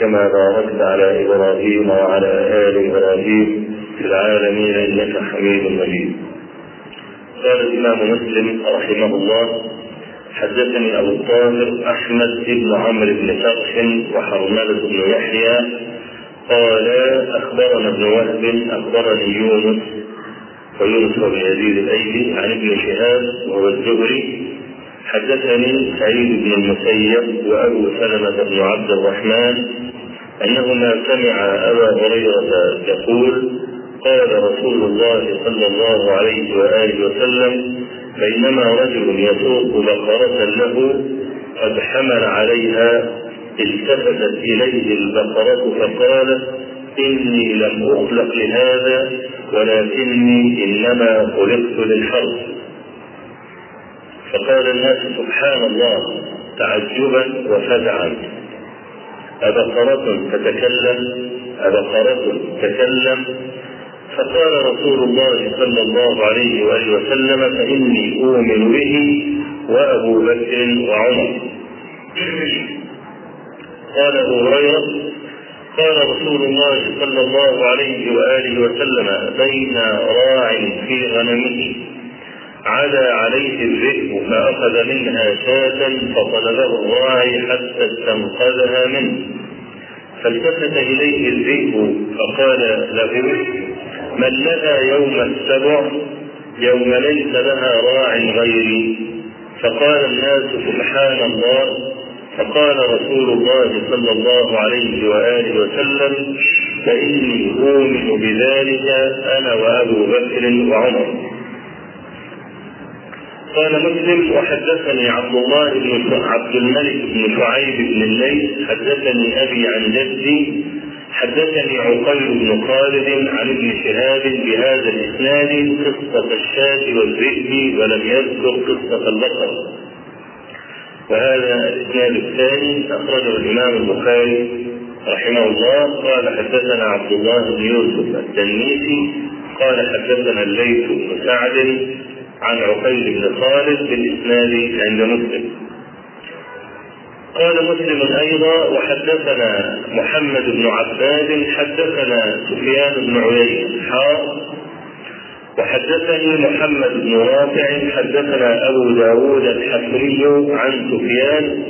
كما باركت على إبراهيم وعلى آل إبراهيم في العالمين إنك حميد مجيد. قال الإمام مسلم رحمه الله حدثني أبو الطاهر أحمد بن عمرو بن فرح وحرملة بن يحيى قال أخبرنا ابن وهب أخبرني يونس ويونس بن يزيد الأيدي عن ابن شهاب وهو الزهري حدثني سعيد بن المسيب وأبو سلمة بن عبد الرحمن أنهما سمع أبا هريرة يقول قال رسول الله صلى الله عليه وآله وسلم بينما رجل يسوق بقرة له قد حمل عليها التفتت إليه البقرة فقالت إني لم أخلق لهذا ولكني إنما خلقت للحرب فقال الناس سبحان الله تعجبا وفزعا. أبقرة تتكلم أبقرة تتكلم. فقال رسول الله صلى الله عليه وآله وسلم فإني أؤمن به وأبو بكر وعمر. قال أبو هريرة قال رسول الله صلى الله عليه وآله وسلم بين راع في غنمه عدا عليه الذئب فأخذ منها شاة فطلبه الراعي حتى استنقذها منه. فالتفت إليه الذئب فقال له من لها يوم السبع؟ يوم ليس لها راع غيري. فقال الناس سبحان الله. فقال رسول الله صلى الله عليه وآله وسلم فإني أؤمن بذلك أنا وأبو بكر وعمر. قال مسلم وحدثني عبد الله بن عبد الملك بن شعيب بن الليث حدثني أبي عن جدي حدثني عقيل بن خالد عن ابن شهاب بهذا الإسناد قصة الشاة والذئب ولم يذكر قصة البقر وهذا الإسناد الثاني أخرجه الإمام البخاري رحمه الله. قال حدثنا عبد الله بن يوسف التنيسي قال حدثنا الليث بن سعد عن عقيل بن خالد بالإسناد عند مسلم. قال مسلم أيضا وحدثنا محمد بن عباد حدثنا سفيان بن عيينة حاء وحدثني محمد بن رافع حدثنا أبو داود الحفري عن سفيان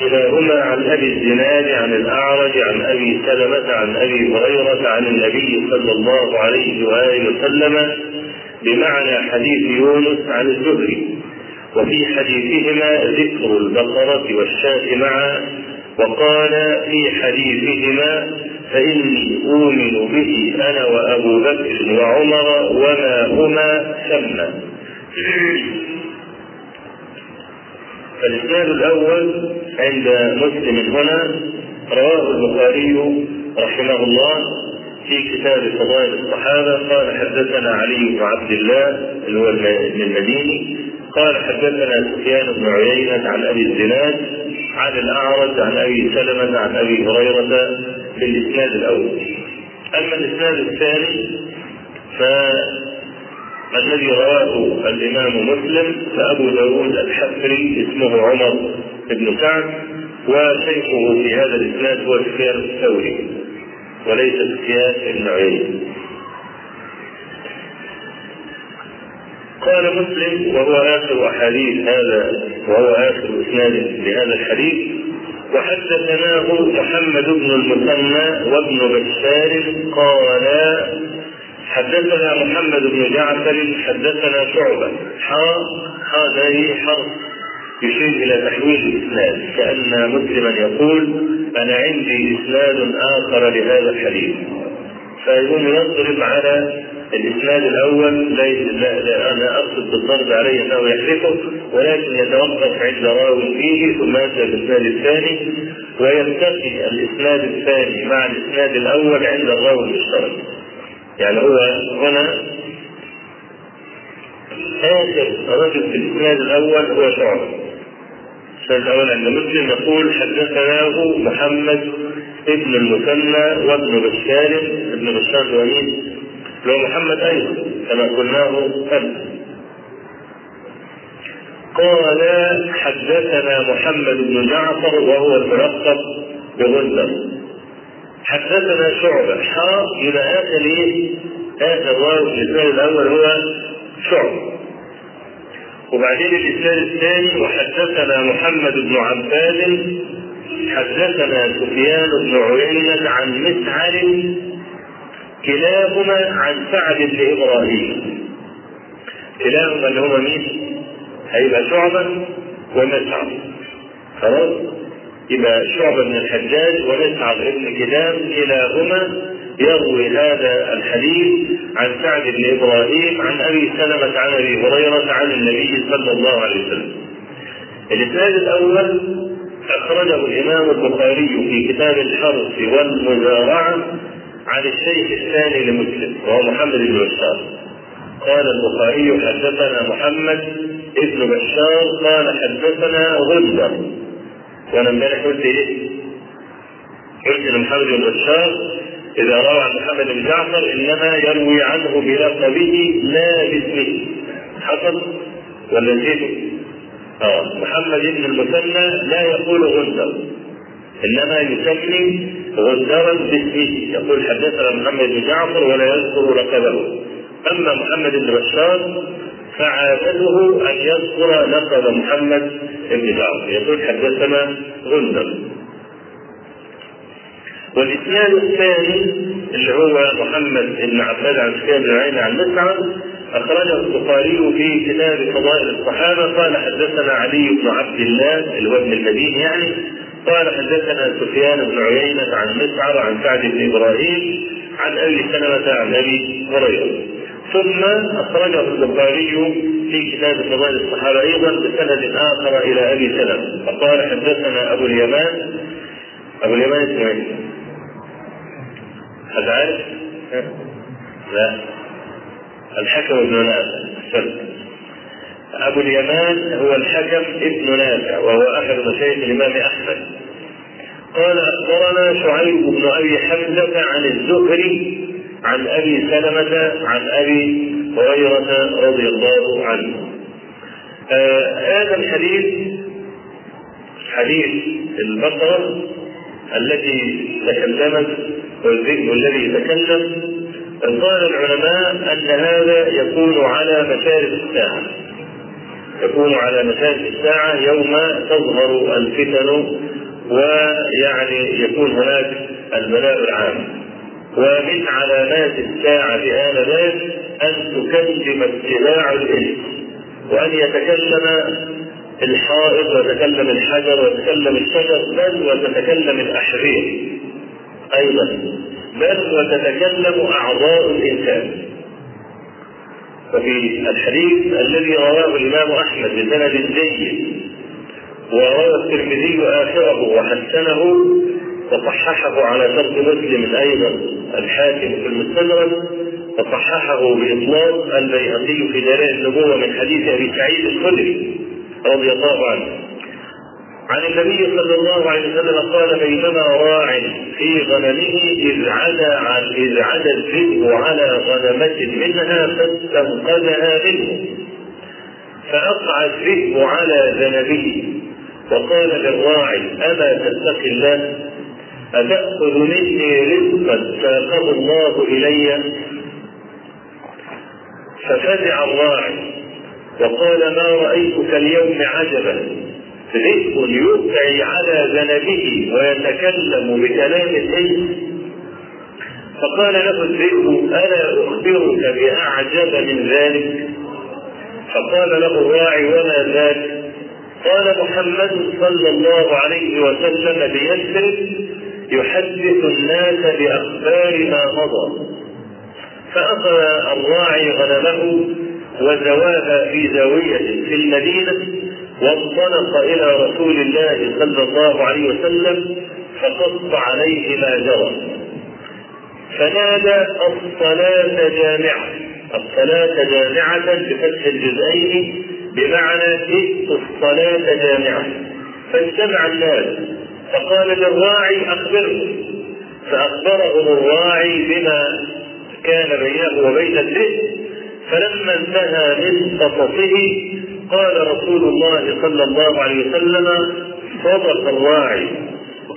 كلاهما عن أبي الزناد عن الأعرج عن أبي سلمة عن أبي هريرة عن النبي صلى الله عليه وآله وسلم بمعنى حديث يونس عن الزهري. وفي حديثهما ذكر البقرة والشاة معا وقال في حديثهما فإني أؤمن به أنا وأبو بكر وعمر وما هما ثم. فالإسناد الأول عند مسلم هنا رواه البخاري رحمه الله في كتاب فضائل الصحابة قال حدثنا علي بن عبد الله اللي هو المديني قال حدثنا سفيان بن عيينة عن أبي الزناد عن الأعرج عن أبي سلمة عن أبي هريرة في الإسناد الأول. أما الإسناد الثاني فالذي رواه الإمام مسلم فأبو داود الحفري اسمه عمر بن سعد وشيخه في هذا الإسناد هو سفيان الثوري. وليس بن عيينة قال مسلم وهو آخر احاديث هذا وهو آخر إسناد لهذا الحديث وحدثناه محمد بن المثنى وابن بشار قالا حدثنا محمد بن جعفر حدثنا شعبة. هذا هي حرف يشير إلى تحويل الإسناد كأن مسلما يقول أنا عندي إسناد آخر لهذا الحديث فيقوم يضرب على الإسناد الأول لا, لا, لا أنا أقصد بالضرب عليه أنه يحرفه ولكن يتوقف عند راو فيه ثم ياتي الإسناد الثاني ويلتقي الإسناد الثاني مع الإسناد الأول عند الراوي المشترك. يعني هو هنا آخر رجل في الإسناد الأول هو شعبة. الأول عند مسلم يقول حدثناه محمد ابن المثنى وابن بشار ابن بشار الوليد هو محمد أيضا كما قلناه قبل. قال حدثنا محمد بن جعفر وهو الملقب بغندر حدثنا شعبة. حاء يبقى آخر إيه؟ آخر واو الإسناد الأول هو شعبة. وبعدين الإسناد الثاني وحدثنا محمد بن عباد حدثنا سفيان بن عيينة عن مسعر كلاهما عن سعد بن إبراهيم كلاهما اللي هما مين؟ هيبقى شعبة ومسعر خلاص؟ يبقى شعبة بن الحجاج ومسعر بن كلاب كلاهما يروي هذا الحديث عن سعد بن إبراهيم عن أبي سلمة عن أبي هريرة عن النبي صلى الله عليه وسلم. الإسناد الأول أخرجه الإمام البخاري في كتاب الحرث والمزارعة عن الشيخ الثاني لمسلم وهو محمد بن بشار. قال البخاري حدثنا محمد ابن بشار قال حدثنا غندر وأنا امبارح قلت إيه؟ قلت ان محمد بن بشار إذا روى محمد بن جعفر إنما يروي عنه بلقبه لا باسمه. حصل ولا نسيته؟ آه محمد بن المثنى لا يقول غندر إنما يسمي غندرا باسمه. يقول حدثنا محمد بن جعفر ولا يذكر لقبه. أما محمد بن بشار فعادته أن يذكر لقب محمد بن جعفر. يقول حدثنا غندر والإسناد الثاني اللي هو محمد بن عباد عن سفيان بن عين عن مسعد أخرجه البخاري في كتاب فضائل الصحابة. قال حدثنا علي بن عبد الله ابن المديني يعني قال حدثنا سفيان بن عيينة عن مسعر عن سعد بن إبراهيم عن أبي سلمة عن أبي هريرة. ثم أخرجه البخاري في كتاب فضائل الصحابة أيضا بسند آخر إلى أبي سلمة. فقال حدثنا أبو اليمان أبو اليمان اسمه عارف؟ لا. الحكم بن نافع. أبو اليمان هو الحكم ابن نافع وهو أحد مشايخ الإمام أحمد. قال أخبرنا شعيب بن أبي حمزة عن الزهري عن أبي سلمة عن أبي هريرة رضي الله عنه. آه هذا الحديث حديث البقرة التي تكلمت والذئب الذي يتكلم قال العلماء أن هذا يكون على مشارف الساعة. يكون على مشارف الساعة يوم تظهر الفتن ويعني يكون هناك البلاء العام. ومن علامات الساعة آنذاك أن تكلم اتباع الإنس وأن يتكلم الحائط ويتكلم الحجر ويتكلم الشجر بل وتتكلم الأحذية أيضا. بل وتتكلم أعضاء الإنسان. وفي الحديث الذي رواه الإمام أحمد بسند جيد وروى الترمذي آخره وحسنه وصححه على شرط مسلم أيضا الحاكم في المستدرك وصححه بإطلاق البيهقي في دلائل النبوة من حديث أبي سعيد الخدري رضي الله عنه. عن النبي صلى الله عليه وسلم قال بينما راع في غنمه إذ عدا إذ عدا الذئب على غنمة منها فاستنقذها منه. فأقع الذئب على ذنبه وقال للراعي أما تتقي الله؟ أتأخذ مني رزقا ساقه الله إلي؟ ففزع الراعي وقال ما رأيتك اليوم عجبا؟ ذئب يبتعي على ذنبه ويتكلم بكلام الإنس فقال له الذئب ألا أخبرك بأعجب من ذلك؟ فقال له الراعي وما ذاك؟ قال محمد صلى الله عليه وسلم بيسر يحدث الناس بأخبار ما مضى. فأخذ الراعي غنمه وزواها في زاوية في المدينة وانطلق إلى رسول الله صلى الله عليه وسلم فقص عليه ما جرى. فنادى الصلاة جامعة. الصلاة جامعة بفتح الجزئين بمعنى ائت الصلاة جامعة. فاجتمع الناس. فقال للراعي أخبرهم فأخبرهم الراعي بما كان بينه وبين الذئب فلما انتهى من قصصه قال رسول الله صلى الله عليه وسلم صدق الراعي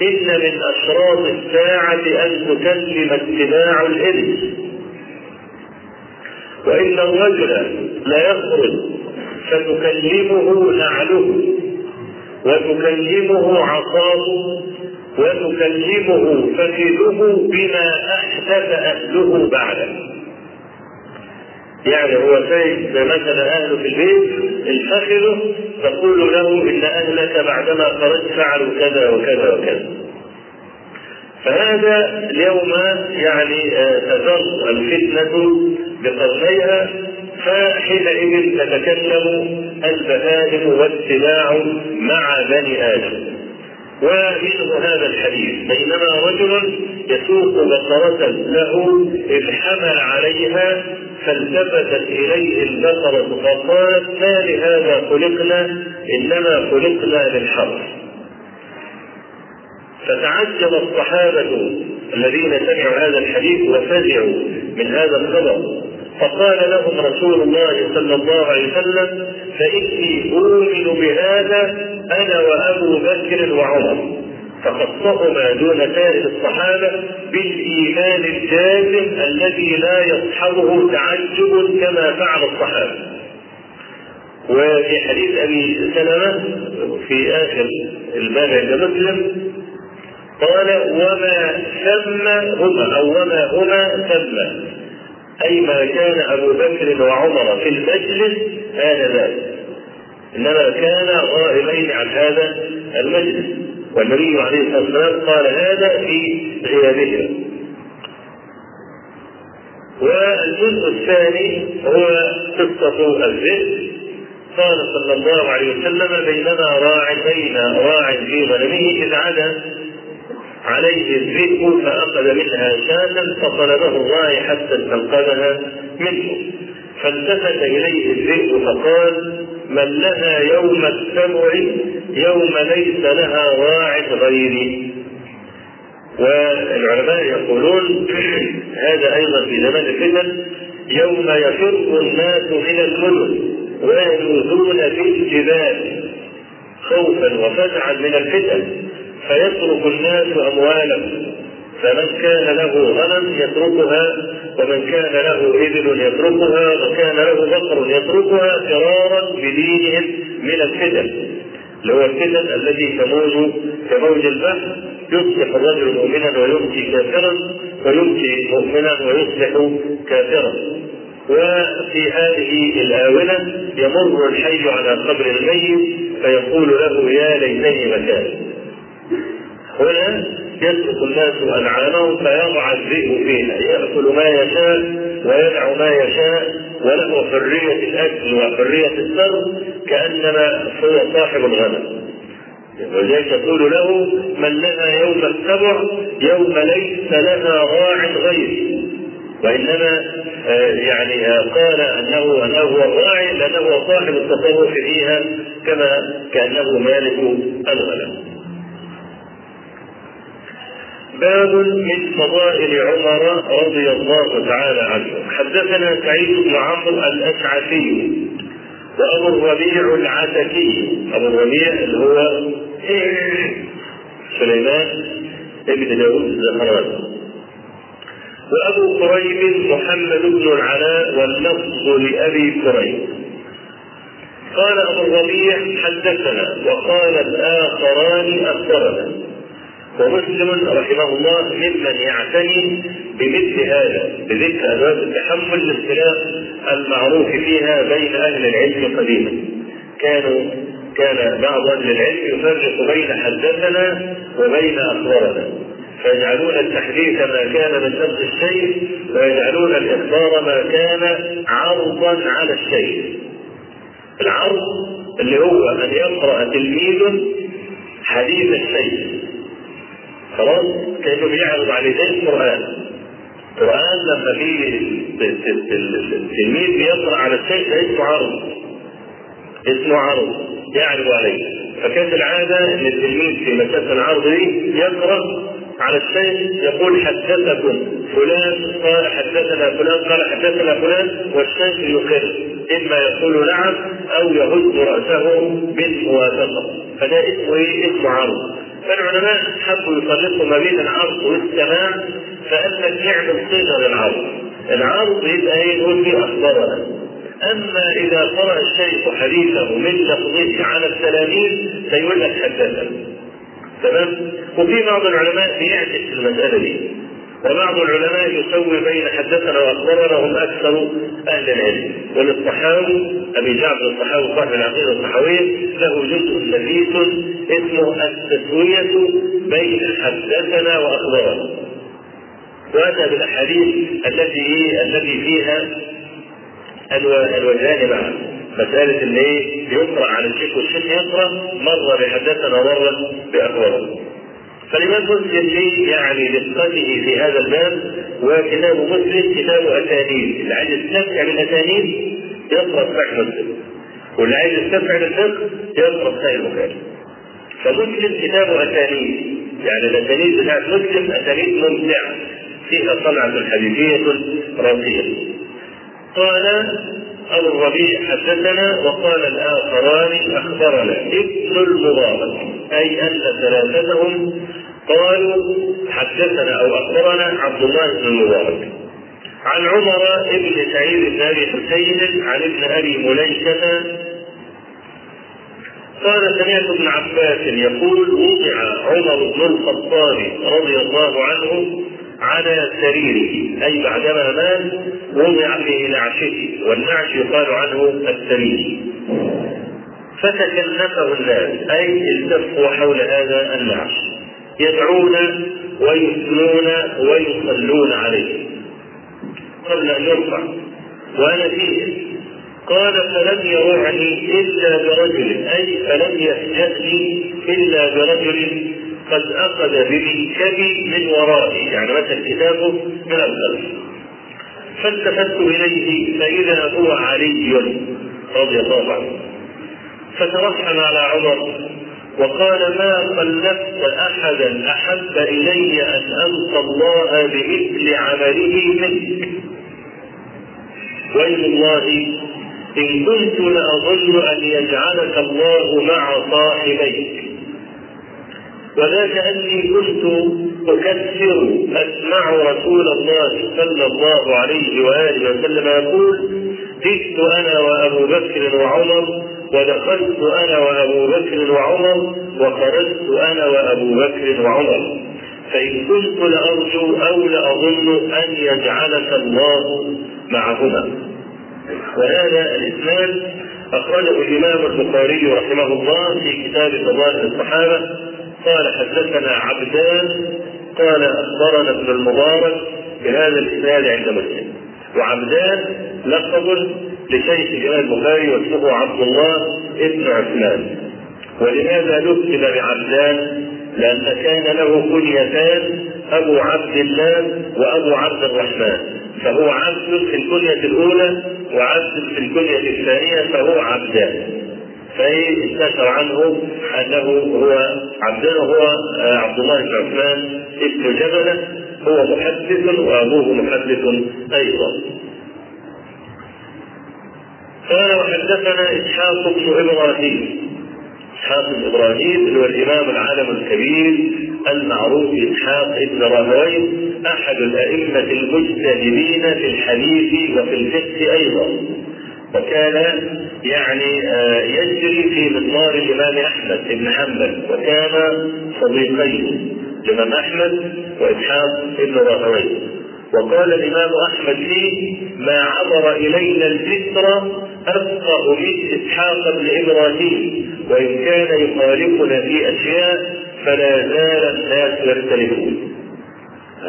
إن من أشراط الساعة أن تكلم اتباع الإبل وإن الرجل ليخرج فتكلمه نعله وتكلمه عصاه وتكلمه فخذه بما أحدث أهله بعده. يعني هو شيء مثلا أهله في البيت الفخذ تقول له إن أهلك بعدما خرجت فعلوا كذا وكذا وكذا. فهذا اليوم يعني تزر الفتنة بقرنيها فحينئذ تتكلم البهائم والسباع مع بني آدم. ومنه هذا الحديث بينما رجل يسوق بقرة له إذ عليها فالتفتت إليه البقرة فقالت ما لهذا خلقنا إنما خلقنا للحرث. فتعجب الصحابة الذين سمعوا هذا الحديث وفزعوا من هذا الخبر. فقال لهم رسول الله صلى الله عليه وسلم فإني أؤمن بهذا أنا وأبو بكر وعمر. فخصهما دون سائر الصحابة بالإيمان الجازم الذي لا يصحبه تعجب كما فعل الصحابة. وفي حديث أبي سلمة في آخر الباب عند مسلم قال وما ثم هما أو وما هما ثم. أي ما كان أبو بكر وعمر في المجلس آنذاك إنما كان غائبين عن هذا المجلس. والنبي عليه الصلاة والسلام قال هذا في غيابهم والجزء الثاني هو قصة الذئب. قال صلى الله عليه وسلم بينما راع بين راع في غنمه إذ عدا عليه الذئب فأخذ منها شاة فطلبه الراعي حتى استنقذها منه. فالتفت إليه الذئب فقال من لها يوم السبع يوم ليس لها راع غيري. والعلماء يقولون هذا أيضا في زمان الفتن يوم يفر الناس من المدن ويلوذون في الجبال خوفا وفزعا من الفتن. فيترك الناس أموالهم. فمن كان له غنم يتركها ومن كان له إبل يتركها وكان له بقر يتركها فرارا بدينهم من الفتن. اللي هو الفتن الذي تموج كموج البحر يصبح الرجل مؤمنا ويمسي كافرا ويمسي مؤمنا ويصبح كافرا. وفي هذه الآونة يمر الحي على قبر الميت فيقول له يا ليتني مكاني. هنا يترك الناس أنعامهم فيضع الذئب فيها يأكل ما يشاء ويدع ما يشاء وله حرية الأكل وحرية السر كأنما هو صاحب الغنم ولذلك يقول له من لها يوم السبع يوم ليس لها راع غيري وإنما يعني قال أنه أنه هو الراعي لأنه هو صاحب التصرف فيها كما كأنه مالك الغنم. باب من فضائل عمر رضي الله تعالى عنه. حدثنا سعيد بن عمرو الاشعثي وأبو الربيع العتكي أبو الربيع اللي هو سليمان ابن داود الزهراني وأبو قريب محمد بن العلاء واللفظ لأبي قريب. قال أبو الربيع حدثنا وقال الآخران أخبرنا. ومسلم رحمه الله ممن يعتني بمثل هذا بذكر ادوات التحمل الاختلاف المعروف فيها بين أهل العلم قديما. كانوا كان بعض أهل العلم يفرق بين حدثنا وبين اخبرنا فيجعلون التحديث ما كان من لفظ الشيء ويجعلون الإخبار ما كان عرضا على الشيء. العرض اللي هو أن يقرأ تلميذ حديث الشيء. خلاص كأنه بيعرض عليه زي القرآن. القرآن لما في التلميذ بيقرأ على الشيء ده اسمه عرض. اسمه عرض يعرض عليه. فكانت العادة إن التلميذ في مسافه العرض دي يقرأ على الشيخ يقول حدثكم فلان قال حدثنا فلان قال حدثنا فلان والشيخ يقر. إما يقول نعم أو يهز رأسه بالموافقة. فده اسمه إيه؟ اسمه عرض. فالعلماء حبوا يفرقوا ما بين العرض والسماع فقال لك اعمل صيغه للعرض. العرض يبقى إيه؟ نقول فيه اخبارنا أما إذا قرأ الشيخ حديثه من لفظه على التلاميذ فيقول لك حدثنا. تمام؟ وفي بعض العلماء بيعكس المسألة دي. وبعض العلماء يسوي بين حدثنا واخبرنا هم أكثر أهل العلم وللصحاوي أبي جعفر الصحاوي صاحب العقيدة الصحاوية له جزء نفيس اسمه التسوية بين حدثنا واخبرنا وأتى بالأحاديث التي التي فيها الوجهان معا مسألة اللي يقرأ على الشيخ والشيخ يقرأ مرة بحدثنا ومرة بأخبارنا. فالإمام مسلم يعني دقته في هذا الباب وكتاب مسلم كتاب أسانيد، اللي عايز يستمتع بالأسانيد يقرأ صحيح مسلم. واللي عايز يستمتع بالفقه يقرأ صحيح البخاري. فمسلم كتاب أسانيد، يعني الأسانيد بتاعت مسلم أسانيد ممتعة فيها صنعة حديثية راقية. قال أبو الربيع حدثنا وقال الآخران أخبرنا ابن المبارك أي أن ثلاثتهم قالوا حدثنا أو أخبرنا عبد الله بن المبارك. عن عمر بن سعيد بن أبي حسين عن ابن أبي مليكة قال سمعت ابن عباس يقول وضع عمر بن الخطاب رضي الله عنه على سريره. أي بعدما مات وضع في نعشه والنعش يقال عنه السرير. فتكلفه الناس أي التفوا حول هذا النعش. يدعون ويثنون ويصلون عليه. قبل ان يرفع. وأنا فيه. قال فلم يرعني إلا برجل أي فلم يفجأني إلا برجل قد أخذ بمنكبي من ورائي. يعني مثل كتابه من الخلف. فالتفت إليه فإذا هو علي رضي الله عنه. فترحم على عمر. وقال ما خلفت أحدا أحب إلي أن ألقى الله بمثل عمله منك. وإن الله إن كنت لأظن أن يجعلك الله مع صاحبيك. وذاك أني كنت أكثر أسمع رسول الله صلى الله عليه وآله وسلم يقول جئت أنا وأبو بكر وعمر ودخلت أنا وأبو بكر وعمر وخرجت أنا وأبو بكر وعمر. فإن كنت لأرجو أو لأظن أن يجعلك الله معهما. وهذا الإسناد أخرجه الإمام البخاري رحمه الله في كتاب فضائل الصحابة. قال حدثنا عبدان قال أخبرنا ابن المبارك بهذا الإسناد عند مسلم. وعبدان لقب لشيخ الإمام البخاري واسمه عبد الله ابن عثمان. ولماذا لقب بعبدان؟ لأن كان له كنيتان أبو عبد الله وأبو عبد الرحمن. فهو عبد في الكنية الأولى وعبد في الكنية الثانية فهو عبدان. فإيه استشعر عنه أنه هو عبدان هو عبد الله بن عثمان ابن جبلة هو محدث وأبوه محدث أيضا. قال وحدثنا إسحاق بن إبراهيم. إسحاق بن إبراهيم اللي هو الإمام العالم الكبير المعروف إسحاق بن راهويه أحد الأئمة المجتهدين في الحديث وفي الفقه أيضا. وكان يعني يجري في مضمار الإمام أحمد بن حنبل وكان صديقين الإمام أحمد وإسحاق بن راهويه وقال الإمام أحمد فيه ما عبر إلينا الفكر أفقه من إسحاق بن إبراهيم وإن كان يخالفنا في أشياء فلا زال الناس يختلفون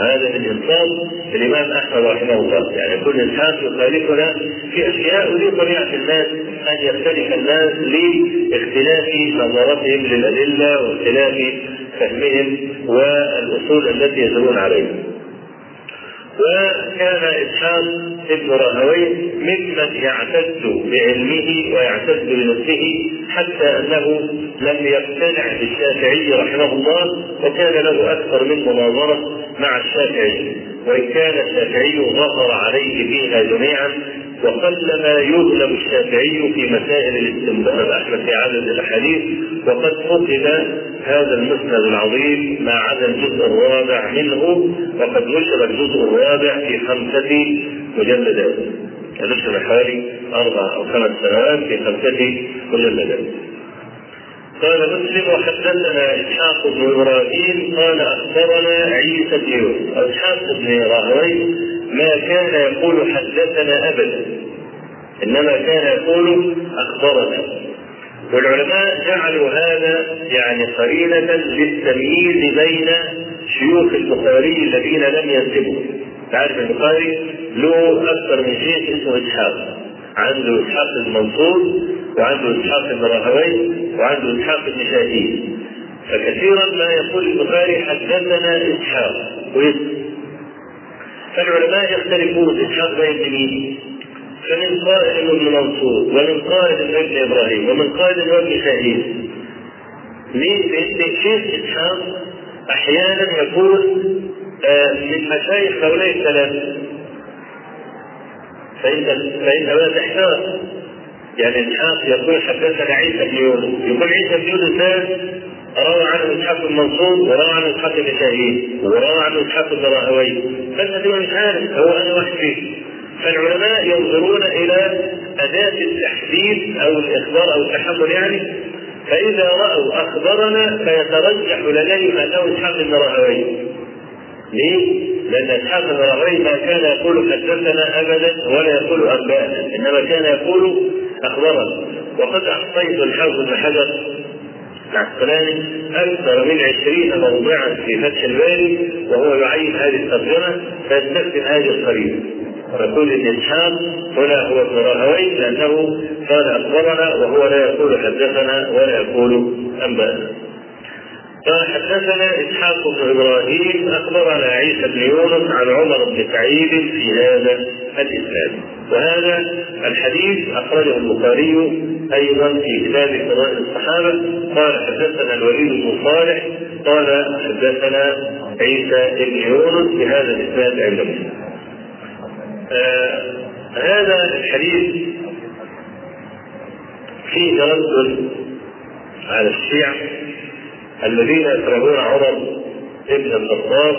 هذا من إنصاف الإمام أحمد رحمه الله يعني كل انسان يخالفنا في أشياء ودي طبيعة الناس أن يختلف الناس لاختلاف نظرتهم للأدلة واختلاف فهمهم والأصول التي يدلون عليها. وكان إسحاق ابن راهويه ممن يعتز بعلمه ويعتز بنفسه حتى أنه لم يقتنع بالشافعي رحمه الله وكان له أكثر من مناظره مع الشافعي. وإن كان الشافعي ظهر عليه فيها جميعا وقل ما يغلب الشافعي في مسائل الاستنباط احمد في عدد الأحاديث وقد فقد هذا المسند العظيم ما عدا الجزء الرابع منه وقد نشر الجزء الرابع في خمسة مجلدات. نشر حوالي أربع أو خمس سنوات في خمسة مجلدات. قال مسلم وحدثنا إسحاق بن إبراهيم قال أخبرنا عيسى بن يوسف. أسحاق بن راهوي ما كان يقول حدثنا أبدا. إنما كان يقول أخبرنا. والعلماء جعلوا هذا يعني قرينة للتمييز بين شيوخ البخاري الذين لم ينسبوا تعرف البخاري له أكثر من شيخ اسمه إسحاق. عنده إسحاق المنصور وعنده إسحاق بن راهوي وعنده إسحاق بن شاهين. فكثيرا ما يقول البخاري حدثنا إسحاق. فالعلماء يختلفون إسحاق بين مين؟ فمن قائل ابن منصور ومن قائل ابن إبراهيم ومن قائل ابن شهيد ليه؟ لأن شيخ إسحاق. أحيانا يكون آه من مشايخ هؤلاء الثلاثه فإن فإن هذا تحتار يعني إسحاق يقول حدثنا عيسى بن يونس. يقول عيسى بن يونس ده روى عنه إسحاق بن منصور وروى عنه إسحاق بن شاهين وروى عنه إسحاق بن راهوي. فانت مش عارف هو أنا واحد فيه. فالعلماء ينظرون إلى أداة التحديد أو الإخبار أو التحمل يعني فإذا رأوا اخبرنا فيترجح لديهم انه اسحاق بن راهوي ليه؟ لأن إسحاق بن راهوي ما كان يقول حدثنا أبدا ولا يقول أنباءنا، إنما كان يقول أخبرنا، وقد أحصيت الحافظ بن حجر العسقلاني أكثر من عشرين موضعا في فتح الباري وهو يعين هذه الترجمة فيستخدم هذه القرينة يقول ان اسحاق هنا هو ابن راهوي لأنه قال أخبرنا وهو لا يقول حدثنا ولا يقول أنبأنا. قال حدثنا إسحاق بن إبراهيم أخبرنا عيسى بن يونس عن عمر بن سعيد في هذا الإسناد وهذا الحديث أخرجه البخاري أيضا في كتاب فضائل الصحابة قال حدثنا الوليد بن صالح قال حدثنا عيسى بن يونس بهذا الإسناد عند مسلم. آه هذا الحديث فيه تردد على الشيعة الذين يكرهون عمر ابن الخطاب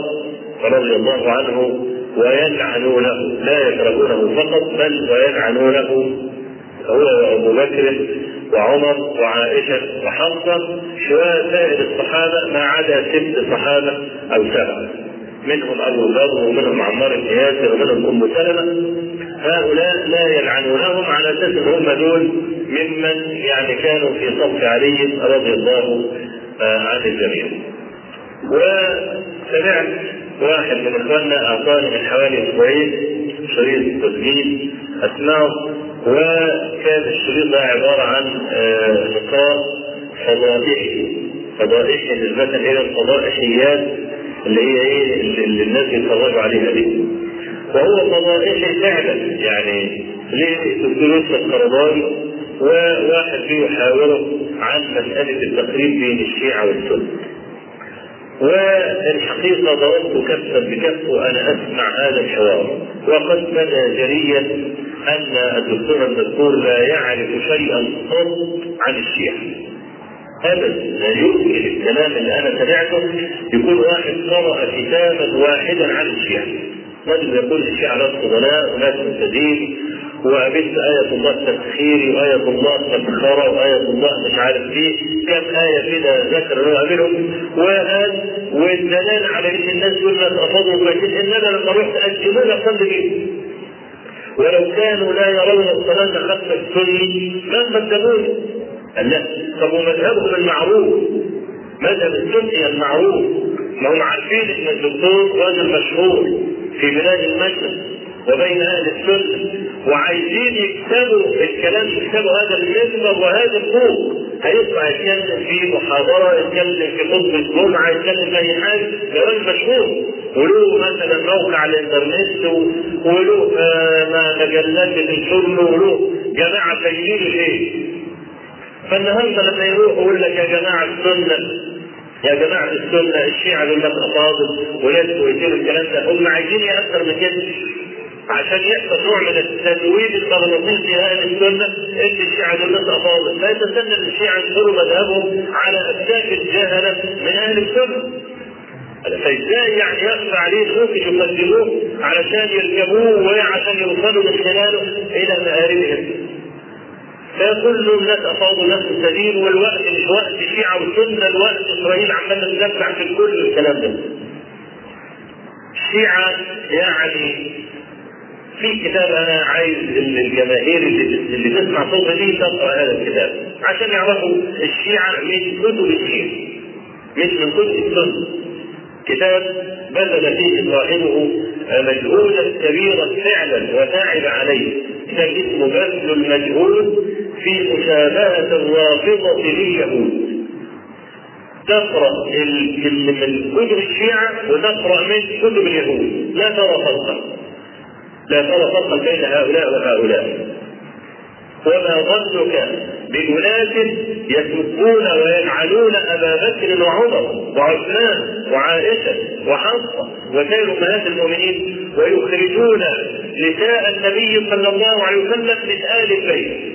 رضي الله عنه ويلعنونه. لا يكرهونه فقط بل ويلعنونه. هو وأبو بكر وعمر وعائشة وحفصة وسائر الصحابة ما عدا ست صحابة أو سبعة. منهم أبو ذر ومنهم عمار بن ياسر ومنهم أم سلمة هؤلاء لا يلعنونهم على أساس هم دول ممن يعني كانوا في صف علي رضي الله عن الجميع. وسمعت واحد من إخواننا أعطاني من حوالي أسبوعين شريط تسجيل أسمعه وكان الشريط ده عبارة عن لقاء فضائحي فضائحي نسبة إلى الفضائحيات اللي هي إيه اللي الناس يتفرجوا عليها دي وهو فضائحي فعلا يعني لدكتور يوسف القرضاوي وواحد فيه يحاوره عن مسألة التقريب بين الشيعة والسنة. والحقيقة ضربت كفا بكف وأنا أسمع هذا الحوار وقد بدا جليا أن الدكتور المذكور لا يعرف شيئا قط عن الشيعة. ابدا لا يمكن الكلام اللي أنا سمعته يكون واحد قرأ كتابا واحدا عن الشيعة. رجل يقول الشيعة ناس فضلاء وناس مبتدئين وقابلت آية الله تسخيري وآية الله مسخرة وآية الله مش عارف إيه. كم آية كده ذكر انه قابلهم وقال والدلال على إن الناس دول اتقفضوا بركين إن أنا لما رحت اجلوني اصلي بيه ولو كانوا لا يرون الصلاة خلف السني ما قدموني لا. طب ومذهبهم المعروف مذهب السني المعروف. ما هم عارفين إن الدكتور راجل مشهور في بلاد المشرق وبين أهل السنة وعايزين يكتبوا الكلام يكتبوا هذا المنبر وهذا الفوق. هيطلع يتكلم في محاضرة يتكلم في خطبة جمعة يتكلم في أي حاجة. راجل مشهور. وله مثلا موقع على الإنترنت وله آه مجلات بتنشر له وله جماعة سيدين شيء فالنهارده لما يروح يقول لك يا جماعة السنة يا جماعة السنة الشيعة دول ناس افاضل وناس كويسين الكلام ده. هم عايزين إيه أكتر من كده؟ عشان يحصل نوع من التدوير المغناطيسي أهل السنة إن الشيعة دول ناس افاضل فيتسنى الشيعة ينشروا مذهبهم على اكتاف الجهلة من أهل السنة. فإزاي يعني يخفى عليه ممكن يقدموه علشان يركبوه وعشان يوصلوا من خلاله إلى مآربهم فكل الناس افاضوا نفس السبيل والوقت مش وقت الشيعه والسنة الوقت إسرائيل عماله تدفع في كل الكلام ده. الشيعة يعني في كتاب أنا عايز الجماهير اللي, اللي تسمع صوت دي تقرأ هذا الكتاب عشان يعرفوا الشيعة من كتب الشيعه مش من كتب السنة. كتاب بذل فيه صاحبه مجهودا كبيرا فعلا وتعب عليه كتاب اسمه بذل المجهود في مشابهة الرافضة لليهود. تقرأ من كتب الشيعة وتقرأ من كتب اليهود. لا ترى فرقا لا ترى فرقا بين هؤلاء وهؤلاء. وما ظنك بأناس يسبون ويلعنون أبا بكر وعمر وعثمان وعائشة وحفصة وسائر أمهات المؤمنين ويخرجون نساء النبي صلى الله عليه وسلم من آل البيت.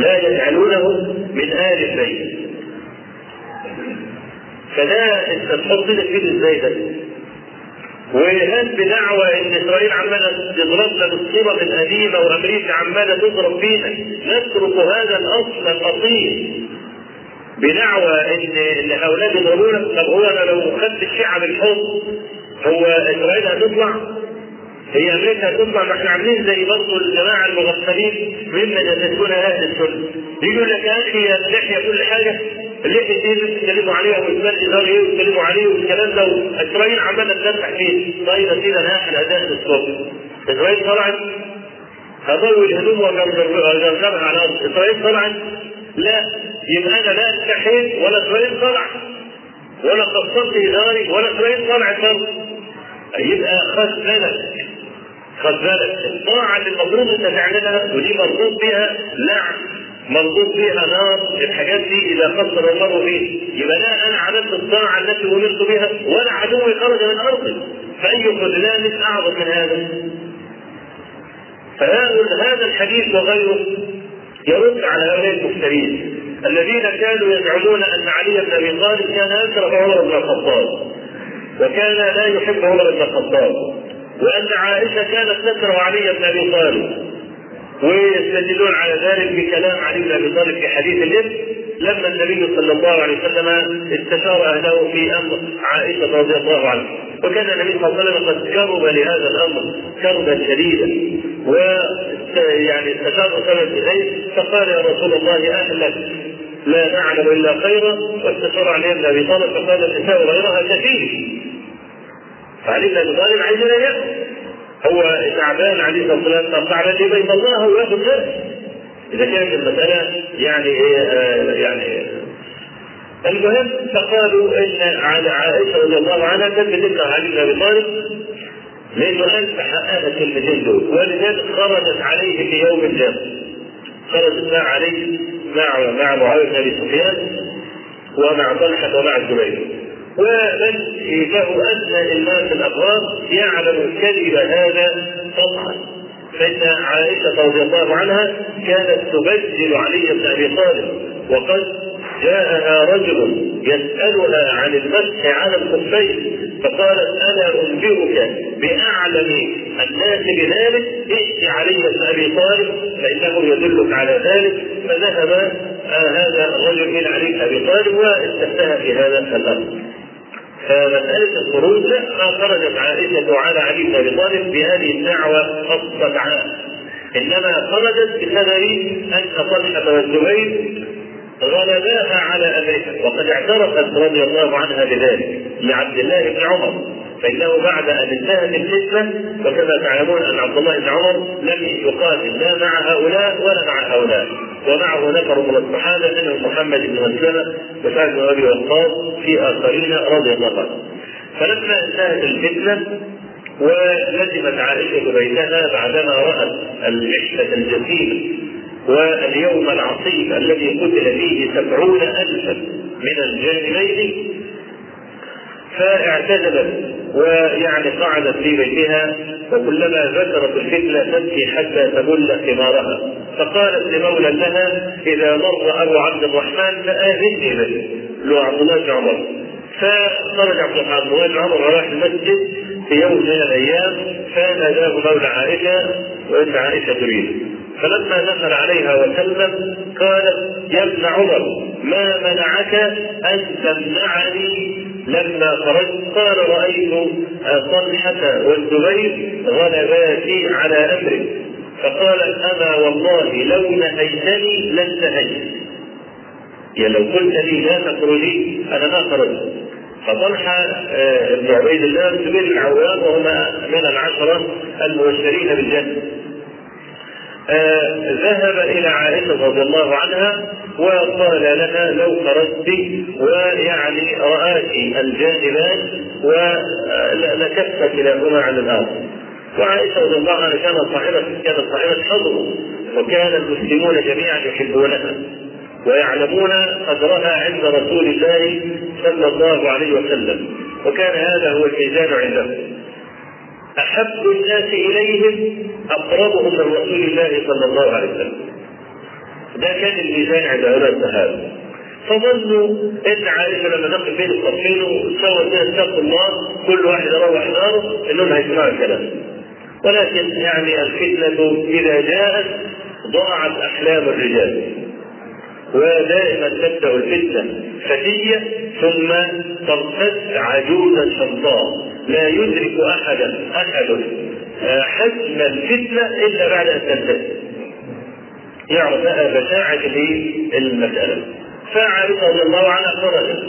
لا يجعلونهم من آل البيت فده انت تحط لك فيه إزاي ده؟ وهل بدعوى إن إسرائيل عمالة تضربنا بالصورة القديمه وأمريكا عمالة تضرب فينا نترك هذا الأصل الأصيل بدعوى إن ان هؤلاء بيضربونا طب هو أنا لو خدت الشيعة بالحب هو إسرائيل هتطلع؟ هي أمريكا هتطلع ما إحنا عاملين زي برضه الجماعة المغفلين ممن يدرسون أهل السنة. يقول لك يا أخي يا كل حاجة اللحيه دي اللي بتتكلموا عليها وإثبات اداري إيه وتتكلموا عليه والكلام ده. إسرائيل عمالة تفتح فيه. طيب يا سيدي أنا إحنا اذان الصبح إسرائيل طلعت هطول الهدوم وجرجرها على الأرض. إسرائيل طلعت لا يبقى أنا لا استحيت ولا إسرائيل طلع ولا قصرت إداري ولا إسرائيل طلعت برضه يبقى خد بالك خد بالك الطاعة اللي المفروض انت تعملها ودي مربوط بها لعن مربوط بها نار الحاجات دي إذا قصر المرء فيه يبقى لا أنا عملت الطاعة التي أمرت بها ولا عدوي خرج من أرضي. فأي خذلان أعظم من هذا؟ فهذا الحديث وغيره يرد على هؤلاء المفترين الذين كانوا يزعمون أن علي بن أبي طالب كان اكره عمر بن الخطاب وكان لا يحب عمر بن الخطاب. وأن عائشة كانت تكره علي بن أبي طالب ويستدلون على ذلك بكلام علي بن أبي طالب في حديث الإبن لما النبي صلى الله عليه وسلم استشار أهله في أمر عائشة رضي الله عنها. وكان النبي صلى الله عليه وسلم قد كرب لهذا الأمر كربا شديدا و يعني استشار اسامه بن فقال يا رسول الله أهلك لا نعلم إلا خيرا واستشار علي بن أبي طالب فقال النساء غيرها كثير. فعلي بن ابي طالب عايز يريحه هو تعبان عليه الصلاة والسلام طب تعبان ليه بيت الله وياخذ نفس إذا كانت المسألة يعني إيه آه يعني المهم فقالوا إن على عائشة رضي الله عنها كانت بتكره علي بن أبي طالب. لأنه قال فحققها الكلمتين دول. ولذلك خرجت عليه في يوم الجمع خرجت مع علي مع مع معاوية بن أبي سفيان ومع طلحة ومع الزبير. ومن له أدنى الناس الأبرار يعلم كذب هذا طبعا فإن عائشة رضي الله عنها كانت تبجل علي بن أبي طالب وقد جاءها رجل يسألها عن المسح على الخفين فقالت أنا أنبئك بأعلم الناس بذلك؟ ائت علي بن أبي طالب فإنه يدلك على ذلك. فذهب آه هذا الرجل إلى علي بن أبي طالب واستفتها في هذا الأمر. فمسألة الخروج ما خرجت عائشة على علي بن أبي طالب بهذه الدعوة الصدعاء إنما خرجت بسبب أن طلحة والزبير غلباها على امرها وقد اعترفت رضي الله عنها بذلك لعبد الله بن عمر فإنه بعد أن انتهت الفتنه وكما تعلمون أن عبد الله بن عمر لم يقاتل لا مع هؤلاء ولا مع هؤلاء. ومعه نفر من الصحابة منهم محمد بن مسلمه وسعد بن أبي وقاص في آخرين رضي الله عنهم. فلما انتهت الفتنة ولزمت عائشة بيتها بعدما رأت العشره الجسيمة واليوم العصيب الذي قتل فيه سبعون ألفا من الجانبين فاعتزلت. ويعني قعدت في بيتها وكلما ذكرت الفتنة تبكي حتى تبل ثمارها فقالت لمولى لها إذا مر أبو عبد الرحمن فآذني به. له عبد الله بن عمر. فخرج عبد الله بن عمر وراح المسجد في يوم من الأيام فناداه مولى عائشة وإن عائشة تريد. فلما دخل عليها وسلم قالت يا ابن عمر ما منعك أن تمنعني؟ لما خرجت قال رأيت طلحه والزبير غلباتي على أمرك. فقالت أما والله لو نهيتني لانتهيت يا لو قلت لي لا تخرجي أنا ما خرجت فطلحه بن عبيد الله الزبير العوام وهما من العشرة المبشرين بالجنة. ذهب إلى عائشة رضي الله عنها وقال لها لو خرجت ويعني رآك الجانبان ولكفت كلاهما عن الآخر وعائشة رضي الله عنها كانت صاحبه كانت صاحبة حضر وكان المسلمون جميعا يحبونها ويعلمون قدرها عند رسول الله صلى الله عليه وسلم. وكان هذا هو الميزان عندهم. أحب الناس إليهم أقربهم من رسول الله صلى الله عليه وسلم. ده كان الميزان عند هؤلاء الصحابة. فظنوا إن عائشة لما دخل بين الصفين وتصور كده اتقوا الله كل واحد يروح ناره إنهم هيسمعوا الكلام. ولكن يعني الفتنة إذا جاءت ضاعت أحلام الرجال. ودائما تبدأ الفتنة فتية ثم ترتد عجوزا شمطاء لا يدرك أحدا أحد حجم الفتنة إلا بعد أن تنتهي. يعرف بقى بشاعه المساله. فعائشه رضي الله عنها خرجت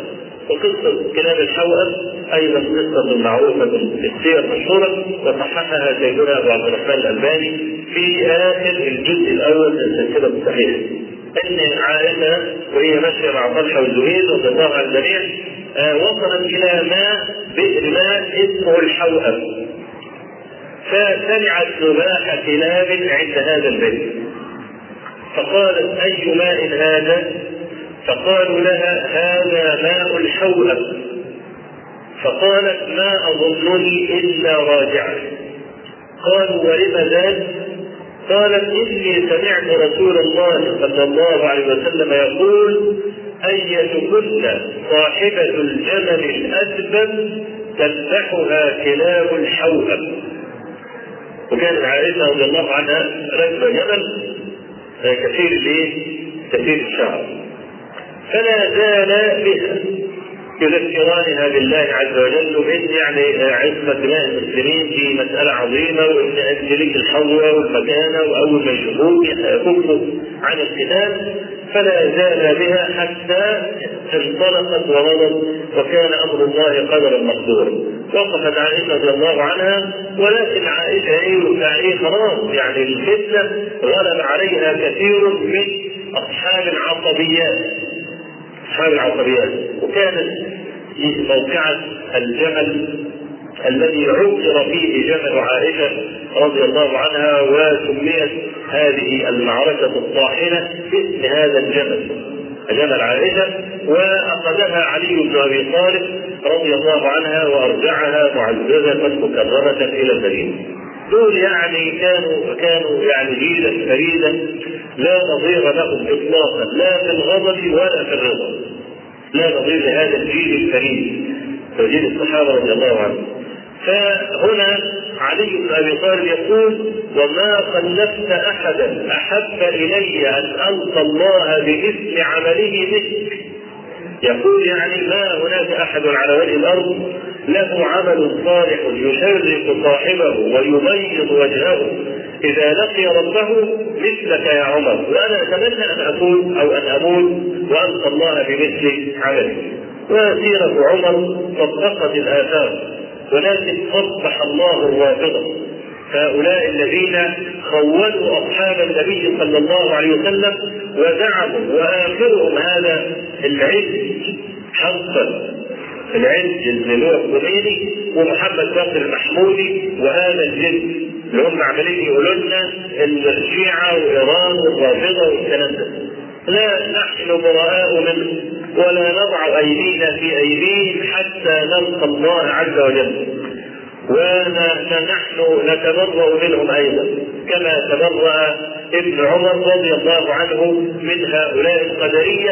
وقصة كلاب الحوأم أيضا قصة معروفة في السير المشهورة وصححها سيدنا أبو عبد الرحمن الألباني في آخر الجزء الأول من السلسلة الصحيحة. أن عائشه وهي ماشية مع طلحة والزبير عن الجميع وصلت إلى ماء بئر ماء اسمه الحوأم. فسمعت نباح كلاب عند هذا البئر فقالت أي ماء هذا؟ فقالوا لها هذا ماء الحوأم. فقالت ما أظنني إلا راجعا. قالوا ولم ذلك قالت إني سمعت رسول الله صلى الله عليه وسلم يقول أيتكن صاحبة الجمل الأدبم تذبحها كلاب الحوأم وكانت عائشة رضي الله عنها رجل جمل كثير الايه؟ كثير الشعر فلا زال بها. يذكرانها بالله عز وجل وان يعني عصمة دماء المسلمين في مسألة عظيمة وإن انجليك الحظوه والمكانه واول ما يكفوا عن القتال فلا زال بها حتى انطلقت ومضت وكان أمر الله قدرا مقدورا. وقفت عائشة رضي الله عنها ولكن عائشة إيه خلاص يعني الفتنة غلب عليها كثير من أصحاب العصبيات. اصحاب العصبيات وكانت موقعة الجمل الذي عقر فيه جمل عائشة رضي الله عنها وسميت هذه المعركة الطاحنة باسم هذا الجمل. جمل عائشة وأخذها علي بن أبي طالب رضي الله عنها وأرجعها معززة مكرمة إلى المدينة. دول يعني كانوا كانوا يعني جيلا فريدا لا نظير لهم اطلاقا لا في الغضب ولا في الرضا. لا نظير لهذا الجيل الكريم وجيل الصحابة رضي الله عنهم. فهنا علي بن أبي طالب يقول وما خلفت أحدا أحب إلي أن ألقى الله بمثل عمله مثلك يقول يعني ما هناك أحد على وجه الأرض له عمل صالح يشرف صاحبه ويبيض وجهه إذا لقي ربه مثلك يا عمر وأنا أتمنى أن اكون أو أن أموت والقى الله بمثل عمله وسيره عمر طبقت الآثار ولكن قبح الله الرافضه هؤلاء الذين خولوا أصحاب النبي صلى الله عليه وسلم ودعموا وآخرهم هذا العز حقا. العز النوح الخميني ومحمد باقر المحمودي وهذا الجن. اللي هم عمالين يقولوا لنا الشيعة وإيران والرافضة والكلام ده. لا نحن براء منه ولا نضع أيدينا في أيديهم حتى نلقى الله عز وجل. ونحن نتبرأ منهم أيضا. كما تبرأ ابن عمر رضي الله عنه من هؤلاء القدرية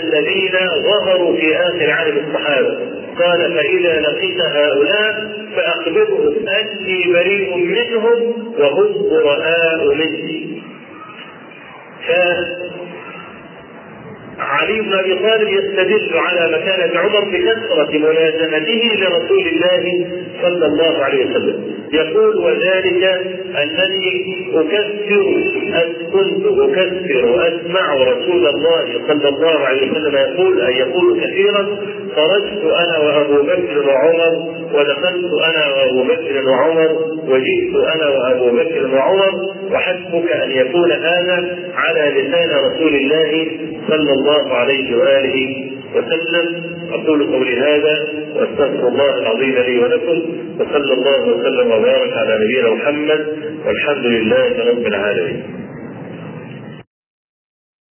الذين ظهروا في آخر عهد الصحابة. قال فإذا لقيت هؤلاء فأخبرهم أني بريء منهم وهم براء مني. علي بن أبي طالب يستدل على مكانه عمر بكثره ملازمته لرسول الله صلى الله عليه وسلم. يقول وذلك أنني أكثر كنت أكثر اسمع رسول الله صلى الله عليه وسلم يقول ان يقول كثيرا خرجت أنا وأبو بكر وعمر ودخلت أنا وأبو بكر وعمر وجئت أنا وأبو بكر وعمر وحسبك أن يكون هذا على لسان رسول الله صلى الله عليه وآله وسلم. أقول قولي هذا وأستغفر الله العظيم لي ولكم وصلى الله وسلم وبارك على نبينا محمد والحمد لله رب العالمين.